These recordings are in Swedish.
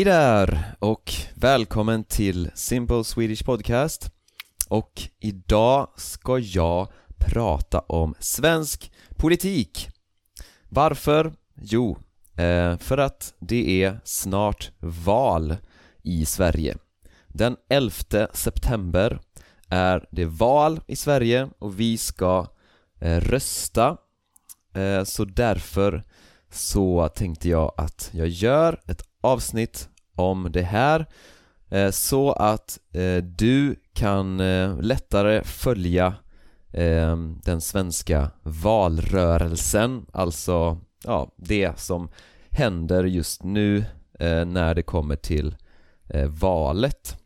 Hej där och välkommen till Simple Swedish Podcast och idag ska jag prata om svensk politik. Varför? Jo, eh, för att det är snart val i Sverige. Den 11 september är det val i Sverige och vi ska eh, rösta eh, så därför så tänkte jag att jag gör ett avsnitt om det här. Eh, så att eh, du kan eh, lättare följa den svenska valrörelsen, alltså ja, det som händer just nu när det kommer till valet.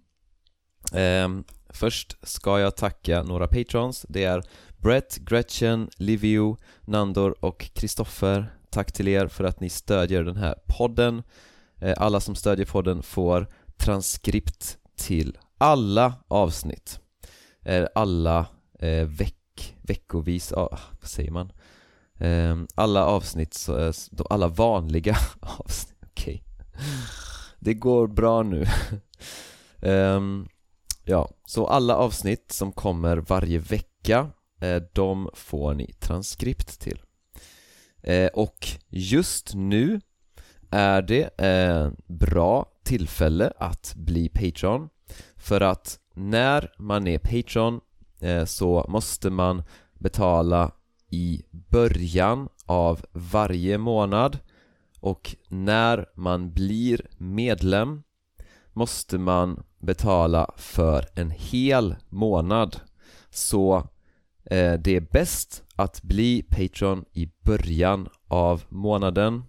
Först ska jag tacka några patrons, det är Brett, Gretchen, Livio, Nandor och Kristoffer Tack till er för att ni stödjer den här podden. Eh, alla som stödjer podden får transkript till alla avsnitt eh, Alla eh, veck, veckovis, ah, vad säger man? Ehm, alla avsnitt, eh, alla vanliga avsnitt, okej okay. Det går bra nu ehm, Ja, så alla avsnitt som kommer varje vecka de får ni transkript till och just nu är det bra tillfälle att bli Patreon? För att när man är Patreon eh, så måste man betala i början av varje månad. Och när man blir medlem måste man betala för en hel månad. Så eh, det är bäst att bli Patreon i början av månaden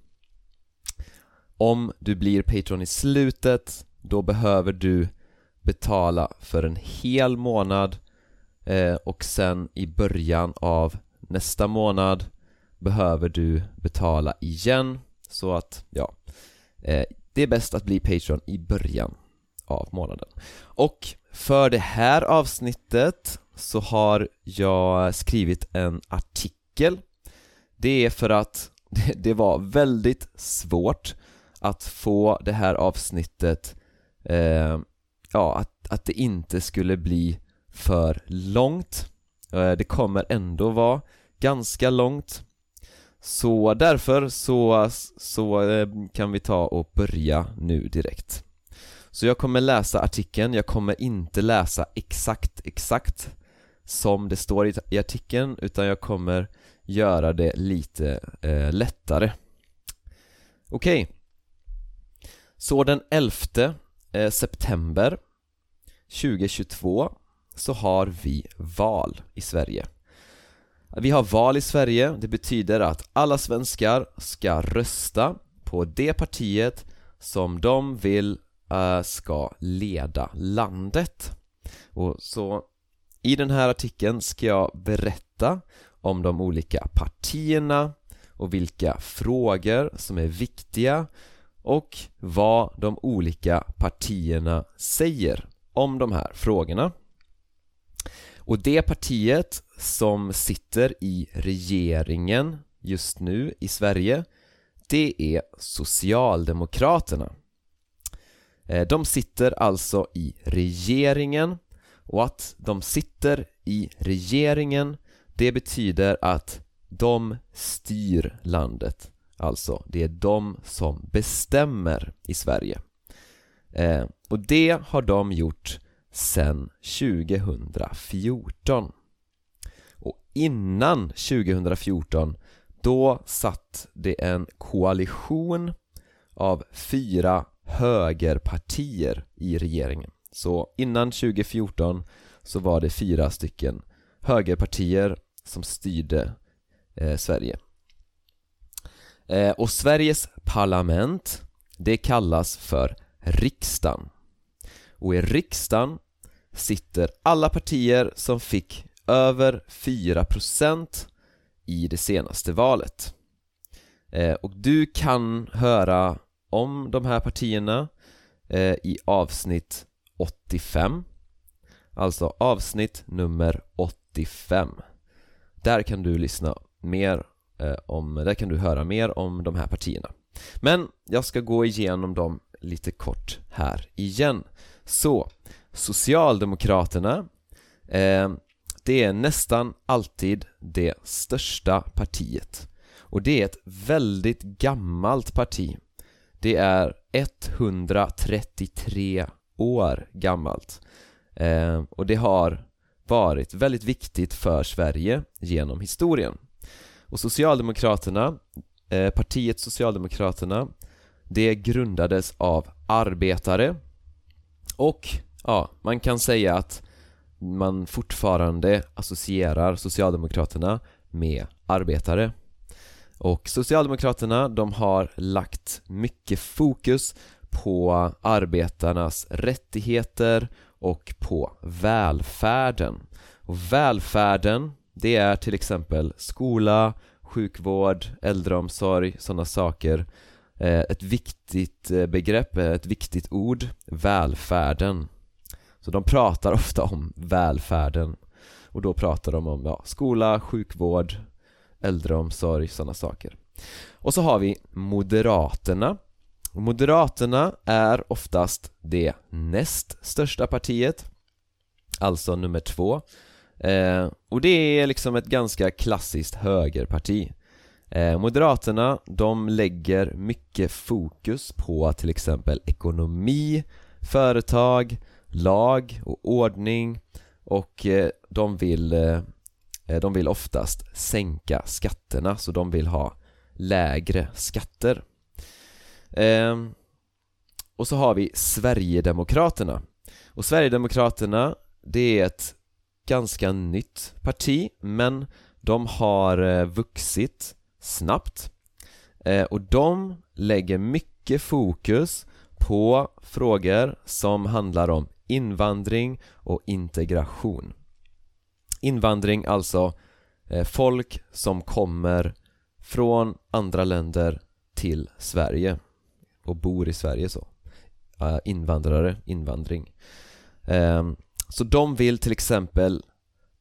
om du blir Patreon i slutet, då behöver du betala för en hel månad eh, och sen i början av nästa månad behöver du betala igen. Så att, ja eh, det är bäst att bli Patreon i början av månaden. Och för det här avsnittet så har jag skrivit en artikel. Det är för att det var väldigt svårt att få det här avsnittet eh, Ja, att, att det inte skulle bli för långt. Eh, Det kommer ändå vara ganska långt. Så därför så, så eh, kan vi ta och börja nu direkt. Så jag kommer läsa artikeln, jag kommer inte läsa exakt, exakt som det står i artikeln utan jag kommer göra det lite eh, lättare. Okej, okay. Så den 11 eh, september 2022 så har vi val i Sverige. Vi har val i Sverige, det betyder att alla svenskar ska rösta på det partiet som de vill eh, ska leda landet. Och så i den här artikeln ska jag berätta om de olika partierna och vilka frågor som är viktiga och vad de olika partierna säger om de här frågorna. Och det partiet som sitter i regeringen just nu i Sverige det är Socialdemokraterna. Eh, de sitter alltså i regeringen och att de sitter i regeringen det betyder att de styr landet. Alltså, det är de som bestämmer i Sverige. Eh, Och det har de gjort sedan 2014 Och innan 2014 då satt det en koalition av fyra högerpartier i regeringen. Så innan 2014 så var det fyra stycken högerpartier som styrde eh, Sverige. Eh, och Sveriges parlament, det kallas för riksdagen. Och i riksdagen sitter alla partier som fick över 4% i det senaste valet. Eh, och du kan höra om de här partierna eh, i avsnitt 85 Alltså avsnitt nummer 85 Där kan du lyssna mer Eh, om, där kan du höra mer om de här partierna Men jag ska gå igenom dem lite kort här igen. Så, Socialdemokraterna eh, det är nästan alltid det största partiet och det är ett väldigt gammalt parti. Det är 133 år gammalt eh, och det har varit väldigt viktigt för Sverige genom historien. Och Socialdemokraterna, eh, partiet Socialdemokraterna, det grundades av arbetare och ja, man kan säga att man fortfarande associerar Socialdemokraterna med arbetare. Och Socialdemokraterna, de har lagt mycket fokus på arbetarnas rättigheter och på välfärden. Och välfärden, det är till exempel skola, sjukvård, äldreomsorg, sådana saker. Eh, ett viktigt eh, begrepp, eh, ett viktigt ord, välfärden. Så de pratar ofta om välfärden och då pratar de om ja, skola, sjukvård, äldreomsorg, sådana saker. Och så har vi Moderaterna. Moderaterna är oftast det näst största partiet, alltså nummer två. Eh, och det är liksom ett ganska klassiskt högerparti. Eh, Moderaterna, de lägger mycket fokus på till exempel ekonomi, företag, lag och ordning och eh, de vill, eh, eh de vill oftast sänka skatterna så de vill ha lägre skatter. Eh, och så har vi Sverigedemokraterna och Sverigedemokraterna det är ett ganska nytt parti men de har eh, vuxit snabbt. Eh, och de lägger mycket fokus på frågor som handlar om invandring och integration. Invandring alltså eh, folk som kommer från andra länder till Sverige och bor i Sverige så. Invandrare, invandring. Ehm, så de vill till exempel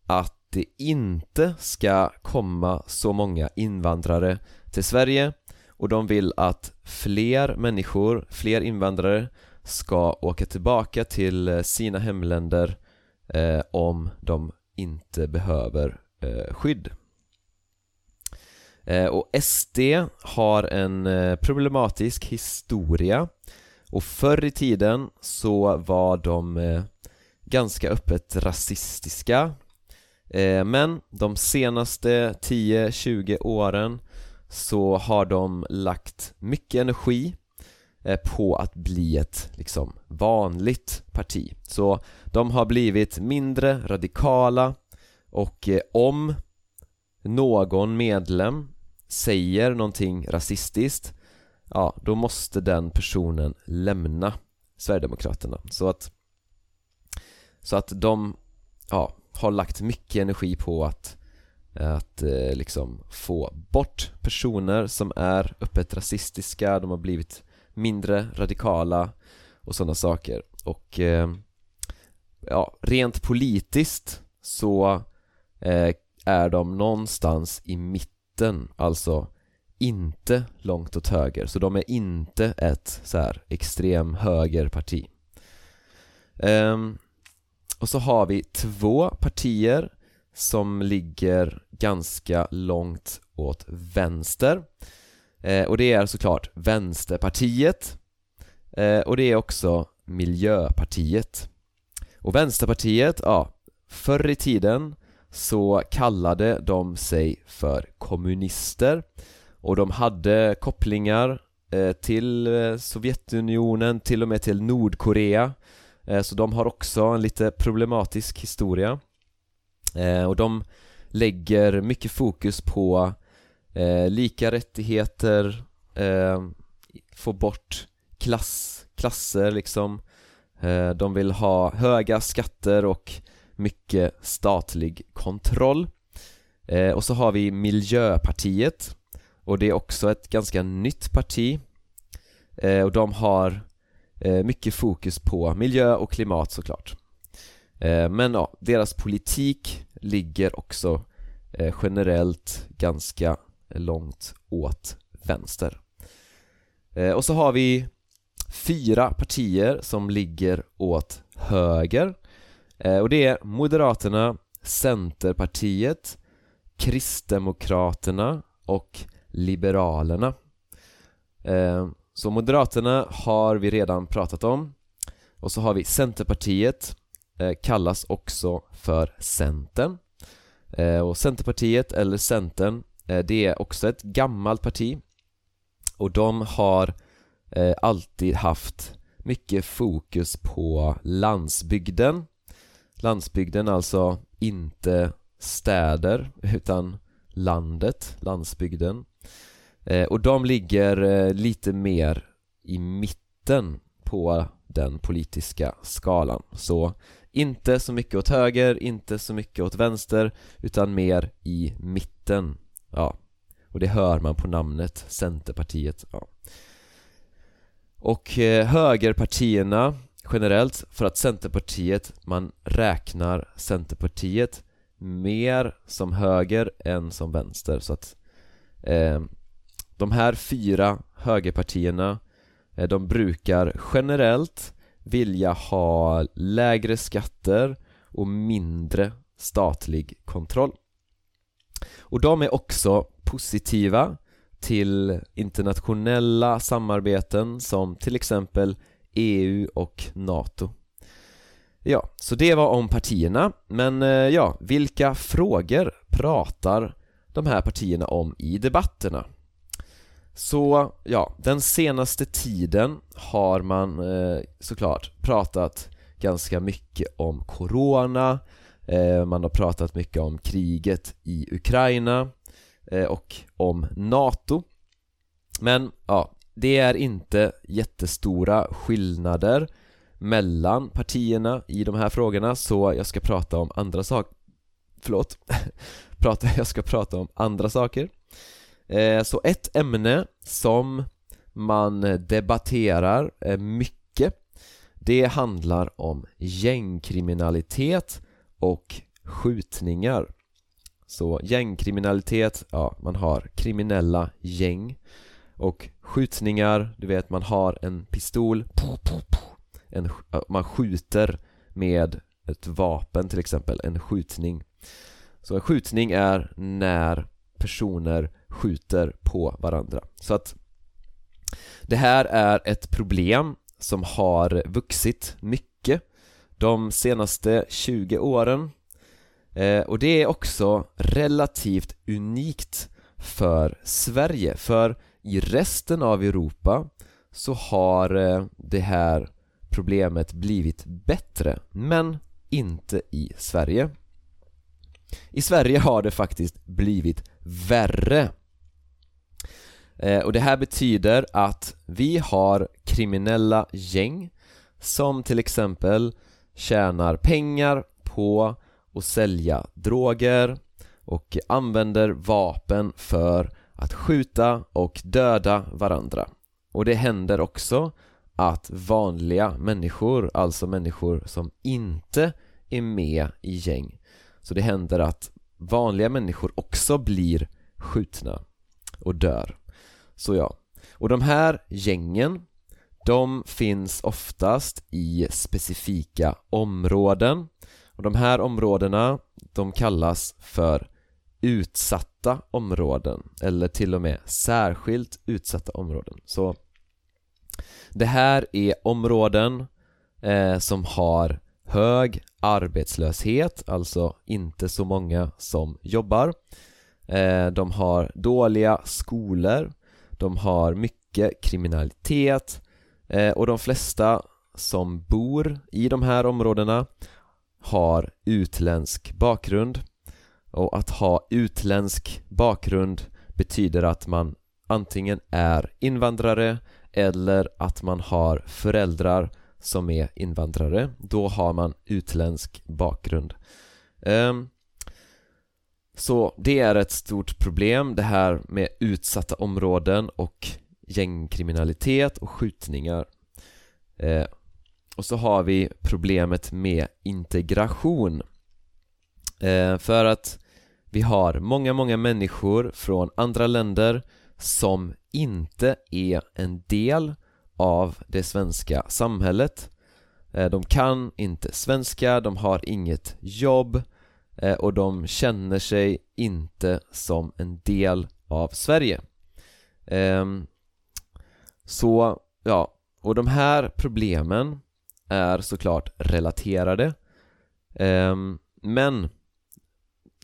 att det inte ska komma så många invandrare till Sverige och de vill att fler människor, fler invandrare ska åka tillbaka till eh, sina hemländer eh, om de inte behöver eh, skydd. Eh, och SD har en eh, problematisk historia och förr i tiden så var de eh, ganska öppet rasistiska eh, men de senaste 10-20 åren så har de lagt mycket energi eh, på att bli ett liksom vanligt parti. Så de har blivit mindre radikala och eh, om någon medlem säger någonting rasistiskt ja, då måste den personen lämna Sverigedemokraterna så att så att de ja, har lagt mycket energi på att att eh, liksom få bort personer som är öppet rasistiska, de har blivit mindre radikala och sådana saker. Och eh, ja, rent politiskt så eh, är de någonstans i mitten, alltså inte långt åt höger, så de är inte ett så här extrem högerparti. Um, och så har vi två partier som ligger ganska långt åt vänster. Eh, och det är såklart Vänsterpartiet. Eh, och det är också Miljöpartiet. Och Vänsterpartiet, ja, förr i tiden så kallade de sig för kommunister. Och de hade kopplingar eh, till eh, Sovjetunionen, till och med till Nordkorea. Eh, så de har också en lite problematisk historia. Eh, och de lägger mycket fokus på eh, lika rättigheter, få bort klass, klasser liksom. De vill ha höga skatter och mycket statlig kontroll. Och så har vi Miljöpartiet. Och det är också ett ganska nytt parti. Och de har Eh, mycket fokus på miljö och klimat såklart. Eh, men ja, deras politik ligger också eh, generellt ganska långt åt vänster. Och så har vi fyra partier som ligger åt höger. Och det är Moderaterna, Centerpartiet, Kristdemokraterna och Liberalerna. Så Moderaterna har vi redan pratat om. Och så har vi Centerpartiet eh, kallas också för Centern. Eh, och Centerpartiet eller Centern eh, det är också ett gammalt parti. Och de har eh, alltid haft mycket fokus på landsbygden. Landsbygden alltså inte städer utan landet, landsbygden. Eh, och de ligger eh, lite mer i mitten på den politiska skalan. Så inte så mycket åt höger, inte så mycket åt vänster utan mer i mitten. Ja och det hör man på namnet Centerpartiet ja. och eh, högerpartierna generellt för att Centerpartiet, man räknar Centerpartiet mer som höger än som vänster. Så att eh, de här fyra högerpartierna eh, de brukar generellt vilja ha lägre skatter och mindre statlig kontroll. Och de är också positiva till internationella samarbeten som till exempel EU och NATO. Ja, så det var om partierna, men eh, ja, vilka frågor pratar de här partierna om i debatterna? Så ja, den senaste tiden har man eh, såklart pratat ganska mycket om Corona eh, Man har pratat mycket om kriget i Ukraina eh, och om NATO. Men ja, det är inte jättestora skillnader mellan partierna i de här frågorna så jag ska prata om andra saker Förlåt, prata, jag ska prata om andra saker. Eh, så ett ämne som man debatterar eh, mycket Det handlar om gängkriminalitet och skjutningar. Så gängkriminalitet, ja man har kriminella gäng. Och skjutningar, du vet man har en pistol en, Man skjuter med ett vapen till exempel, en skjutning. Så en skjutning är när personer skjuter på varandra Så att det här är ett problem som har vuxit mycket de senaste 20 åren eh, och det är också relativt unikt för Sverige för i resten av Europa så har eh, det här problemet blivit bättre, men inte i Sverige. I Sverige har det faktiskt blivit värre. Eh, och det här betyder att vi har kriminella gäng som till exempel tjänar pengar på att sälja droger och använder vapen för att skjuta och döda varandra. Och det händer också att vanliga människor, alltså människor som inte är med i gäng. Så det händer att vanliga människor också blir skjutna och dör så ja, och de här gängen de finns oftast i specifika områden. Och de här områdena de kallas för utsatta områden eller till och med särskilt utsatta områden. Så det här är områden eh, som har hög arbetslöshet, alltså inte så många som jobbar. Eh, de har dåliga skolor de har mycket kriminalitet eh, och de flesta som bor i de här områdena har utländsk bakgrund. Och att ha utländsk bakgrund betyder att man antingen är invandrare eller att man har föräldrar som är invandrare, då har man utländsk bakgrund. Um, så det är ett stort problem det här med utsatta områden och gängkriminalitet och skjutningar. Eh, Och så har vi problemet med integration. Eh, För att vi har många, många människor från andra länder som inte är en del av det svenska samhället. Eh, De kan inte svenska, de har inget jobb. Eh, och de känner sig inte som en del av Sverige. Ehm, så, ja, och de här problemen är såklart relaterade. Ehm, men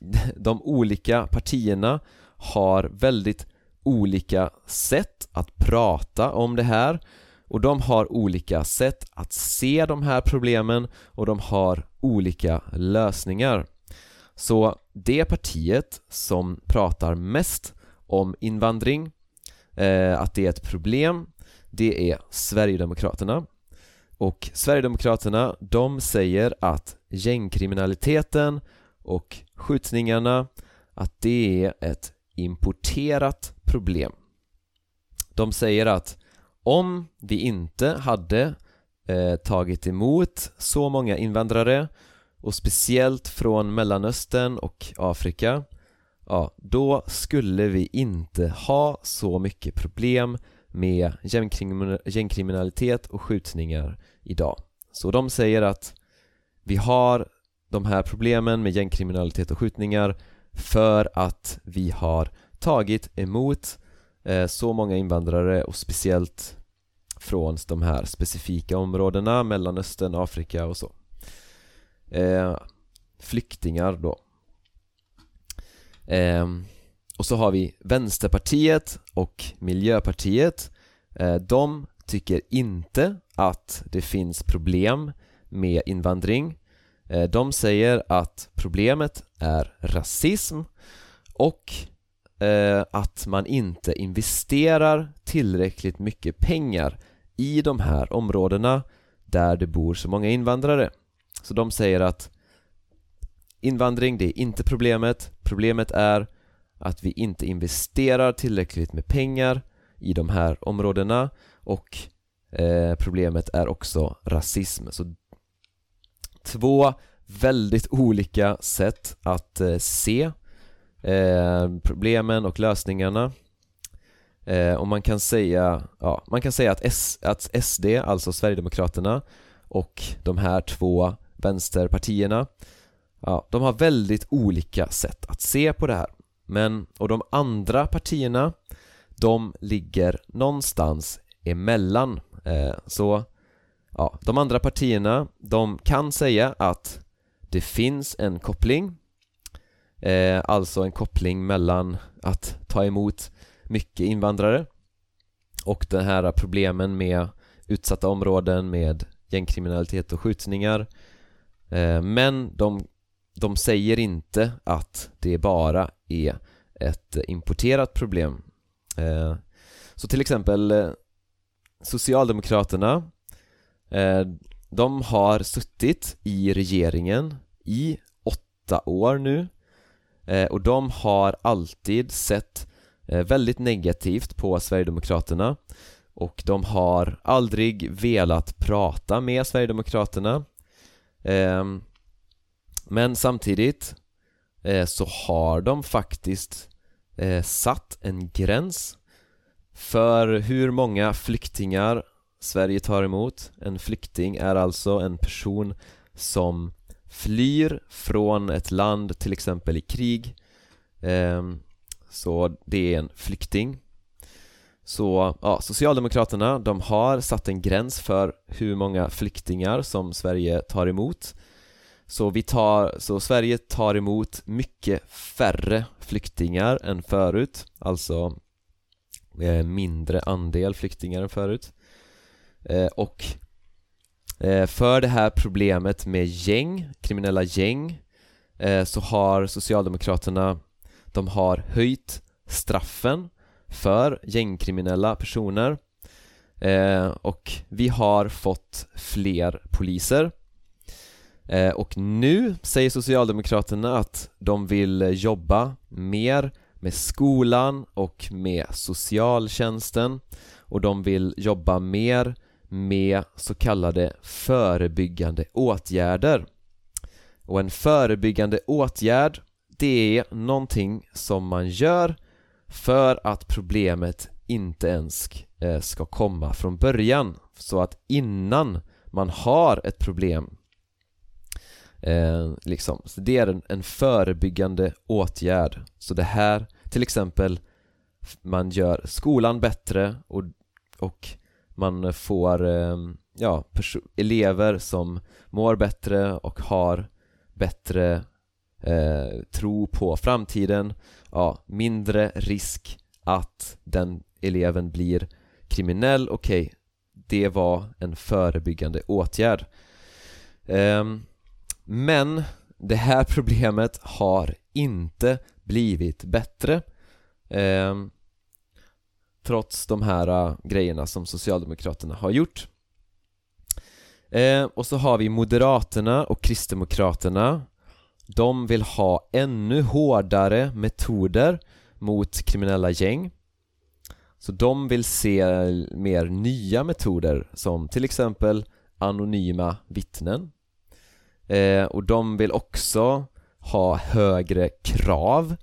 de olika partierna har väldigt olika sätt att prata om det här. Och de har olika sätt att se de här problemen och de har olika lösningar. Så det partiet som pratar mest om invandring, eh, att det är ett problem, det är Sverigedemokraterna. Och Sverigedemokraterna, de säger att gängkriminaliteten och skjutningarna, att det är ett importerat problem. De säger att om vi inte hade eh, tagit emot så många invandrare och speciellt från Mellanöstern och Afrika ja, då skulle vi inte ha så mycket problem med gängkriminalitet och skjutningar idag. Så de säger att vi har de här problemen med gängkriminalitet och skjutningar för att vi har tagit emot eh, så många invandrare och speciellt från de här specifika områdena, Mellanöstern, Afrika och så eh, Flyktingar då. Eh, Och så har vi Vänsterpartiet och Miljöpartiet. Eh, De tycker inte att det finns problem med invandring. Eh, De säger att problemet är rasism och eh, att man inte investerar tillräckligt mycket pengar i de här områdena där det bor så många invandrare. Så de säger att invandring, det är inte problemet. Problemet är att vi inte investerar tillräckligt med pengar i de här områdena och eh, problemet är också rasism. Så två väldigt olika sätt att eh, se eh, problemen och lösningarna eh, och man kan säga, ja, man kan säga att, S, att SD, alltså Sverigedemokraterna och de här två vänsterpartierna. Ja, de har väldigt olika sätt att se på det här. Men, och de andra partierna de ligger någonstans emellan. Eh, så ja, de andra partierna de kan säga att det finns en koppling eh, Alltså en koppling mellan att ta emot mycket invandrare och de här problemen med utsatta områden med gängkriminalitet och skjutningar. eh, Eh, men de, de säger inte att det bara är ett importerat problem. Eh, så till exempel eh, Socialdemokraterna De har suttit i regeringen i åtta år nu och de har alltid sett väldigt negativt på Sverigedemokraterna. Och de har aldrig velat prata med Sverigedemokraterna. Ehm, men samtidigt eh, så har de faktiskt eh, satt en gräns för hur många flyktingar Sverige tar emot. En flykting är alltså en person som flyr från ett land, till exempel i krig. Ehm, så det är en flykting. Så ja, Socialdemokraterna de har satt en gräns för hur många flyktingar som Sverige tar emot. Så vi tar, så Sverige tar emot mycket färre flyktingar än förut Alltså eh, mindre andel flyktingar än förut. Eh, Och eh, för det här problemet med gäng, kriminella gäng eh, så har Socialdemokraterna de har höjt straffen för gängkriminella personer. Eh, och vi har fått fler poliser. Eh, och nu säger Socialdemokraterna att de vill jobba mer med skolan och med socialtjänsten. Och de vill jobba mer med så kallade förebyggande åtgärder. Och en förebyggande åtgärd det är någonting som man gör för att problemet inte ens eh, ska komma från början så att innan man har ett problem eh, liksom. Så det är en, en förebyggande åtgärd så det här till exempel man gör skolan bättre och, och man får eh, ja, elever som mår bättre och har bättre eh, tro på framtiden, ja, mindre risk att den eleven blir kriminell, okej, okay, det var en förebyggande åtgärd. Eh, men det här problemet har inte blivit bättre eh, trots de här uh, grejerna som Socialdemokraterna har gjort. Eh, och så har vi Moderaterna och Kristdemokraterna de vill ha ännu hårdare metoder mot kriminella gäng. Så de vill se mer nya metoder som till exempel anonyma vittnen. Eh, Och de vill också ha högre krav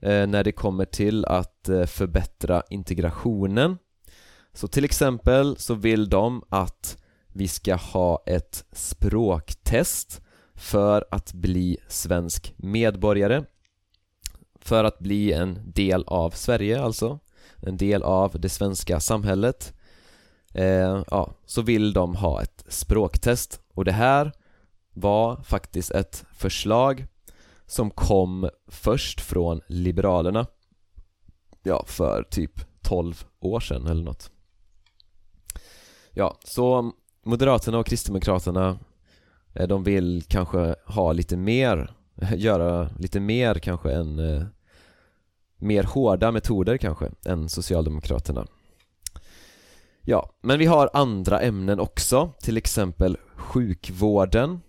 eh, när det kommer till att eh, förbättra integrationen. Så till exempel så vill de att vi ska ha ett språktest för att bli svensk medborgare för att bli en del av Sverige alltså en del av det svenska samhället. Eh, ja, så vill de ha ett språktest. Och det här var faktiskt ett förslag som kom först från Liberalerna. Ja, för typ 12 år sedan eller något. Ja, så Moderaterna och Kristdemokraterna Eh, de vill kanske ha lite mer, göra lite mer kanske än eh, Mer hårda metoder kanske än Socialdemokraterna. Ja, men vi har andra ämnen också, till exempel sjukvården.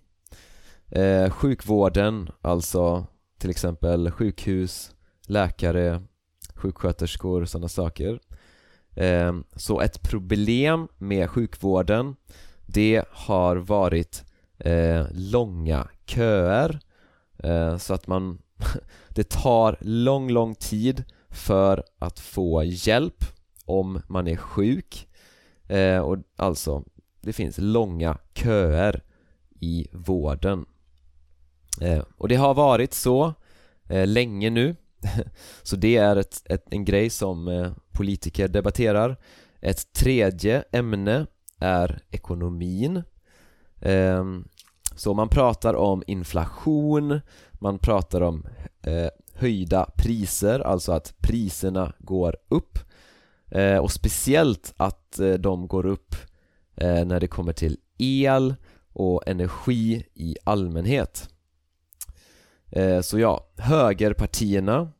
Eh, Sjukvården, alltså till exempel sjukhus, läkare, sjuksköterskor, sådana saker. Eh, Så ett problem med sjukvården det har varit eh, långa köer eh, så att man det tar lång, lång tid för att få hjälp om man är sjuk. Eh, och alltså det finns långa köer i vården. Eh, och det har varit så eh, länge nu. Så det är ett, ett, en grej som eh, politiker debatterar. Ett tredje ämne är ekonomin. Ehm, så man pratar om inflation, man pratar om eh, höjda priser, alltså att priserna går upp. Eh, och speciellt att eh, de går upp eh, när det kommer till el och energi i allmänhet. Eh, så ja, högerpartierna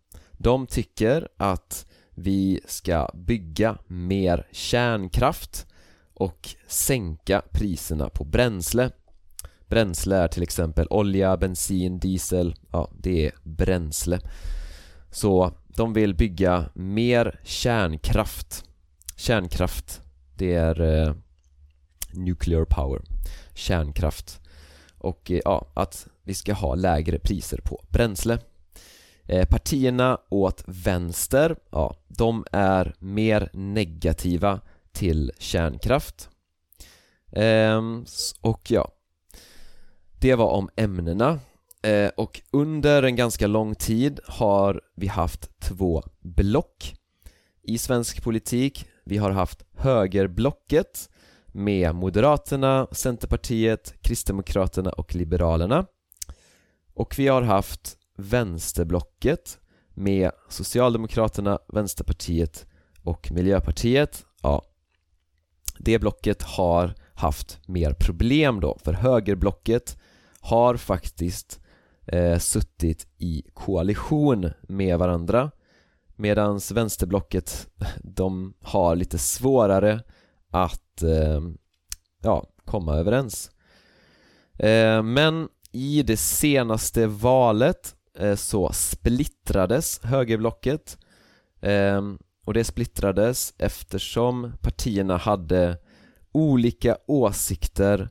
de tycker att vi ska bygga mer kärnkraft och sänka priserna på bränsle. Bränsle är till exempel olja, bensin, diesel, ja det är bränsle. Så de vill bygga mer kärnkraft. Kärnkraft, det är eh, nuclear power. Kärnkraft. Och eh, ja, att vi ska ha lägre priser på bränsle. Eh, Partierna åt vänster, ja, de är mer negativa till kärnkraft. Ehm, och ja det var om ämnena. Eh, och under en ganska lång tid har vi haft två block i svensk politik. Vi har haft högerblocket med Moderaterna, Centerpartiet, Kristdemokraterna och Liberalerna. Och vi har haft vänsterblocket med Socialdemokraterna, Vänsterpartiet och Miljöpartiet. Ja, det blocket har haft mer problem då för högerblocket har faktiskt eh, suttit i koalition med varandra medan vänsterblocket de har lite svårare att eh, ja, komma överens. Eh, men i det senaste valet eh, så splittrades högerblocket eh, och det splittrades eftersom partierna hade olika åsikter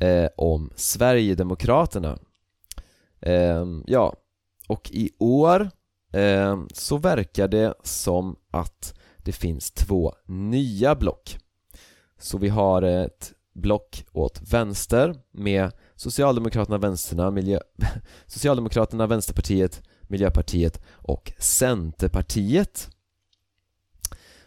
eh, om Sverigedemokraterna eh, Ja, och i år eh, så verkar det som att det finns två nya block. Så vi har ett block åt vänster med Socialdemokraterna, Vänsterna, miljö... Socialdemokraterna, Vänsterpartiet, Miljöpartiet och Centerpartiet.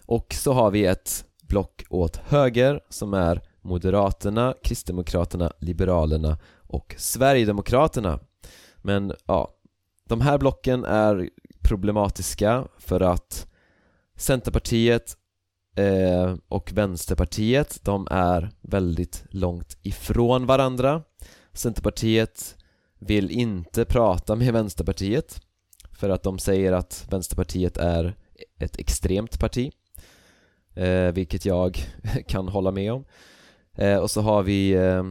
Och så har vi ett block åt höger som är Moderaterna, Kristdemokraterna, Liberalerna och Sverigedemokraterna. Men ja, de här blocken är problematiska för att Centerpartiet eh, och Vänsterpartiet, de är väldigt långt ifrån varandra. Centerpartiet vill inte prata med Vänsterpartiet för att de säger att Vänsterpartiet är ett extremt parti eh, vilket jag kan hålla med om eh, och så har vi eh,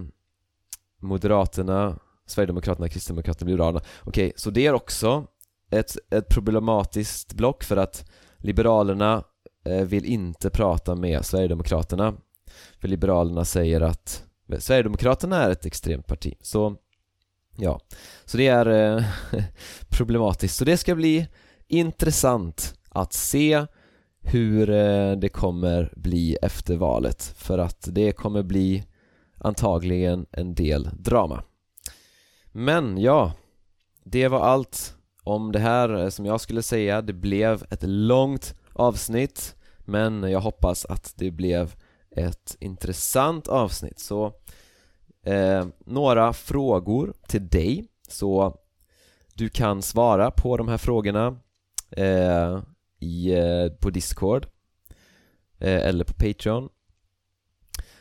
Moderaterna, Sverigedemokraterna, Kristdemokraterna, Liberalerna. Okej, okay, så det är också ett, ett problematiskt block för att Liberalerna eh, vill inte prata med Sverigedemokraterna. För Liberalerna säger att Sverigedemokraterna är ett extremt parti. Så ja, så det är eh, problematiskt. Så det ska bli intressant att se hur eh, det kommer bli efter valet. För att det kommer bli antagligen en del drama. Men ja, det var allt om det här eh, som jag skulle säga. Det blev ett långt avsnitt men jag hoppas att det blev ett intressant avsnitt. Så eh, några frågor till dig. Så du kan svara på de här frågorna. Eh, i, eh, på Discord eh, eller på Patreon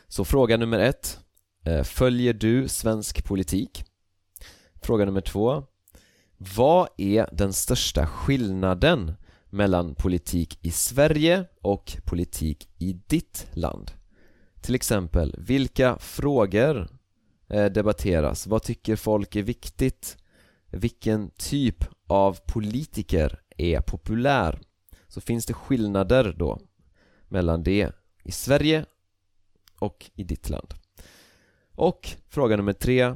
Så fråga nummer ett eh, Följer du svensk politik? Fråga nummer två Vad är den största skillnaden mellan politik i Sverige och politik i ditt land? Till exempel, vilka frågor debatteras? Vad tycker folk är viktigt? Vilken typ av politiker är populär? Så finns det skillnader då mellan det i Sverige och i ditt land. Och fråga nummer tre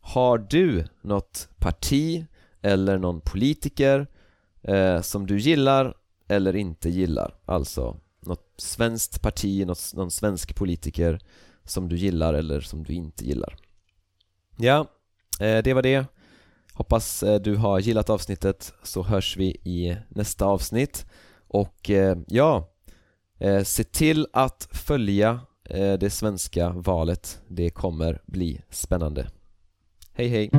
Har du något parti eller någon politiker eh, som du gillar eller inte gillar? Alltså något svenskt parti, något, någon svensk politiker som du gillar eller som du inte gillar. Ja, eh, det var det. Hoppas eh, du har gillat avsnittet så hörs vi i nästa avsnitt. Och eh, ja, eh, se till att följa det svenska valet. Det kommer bli spännande. Hej hej!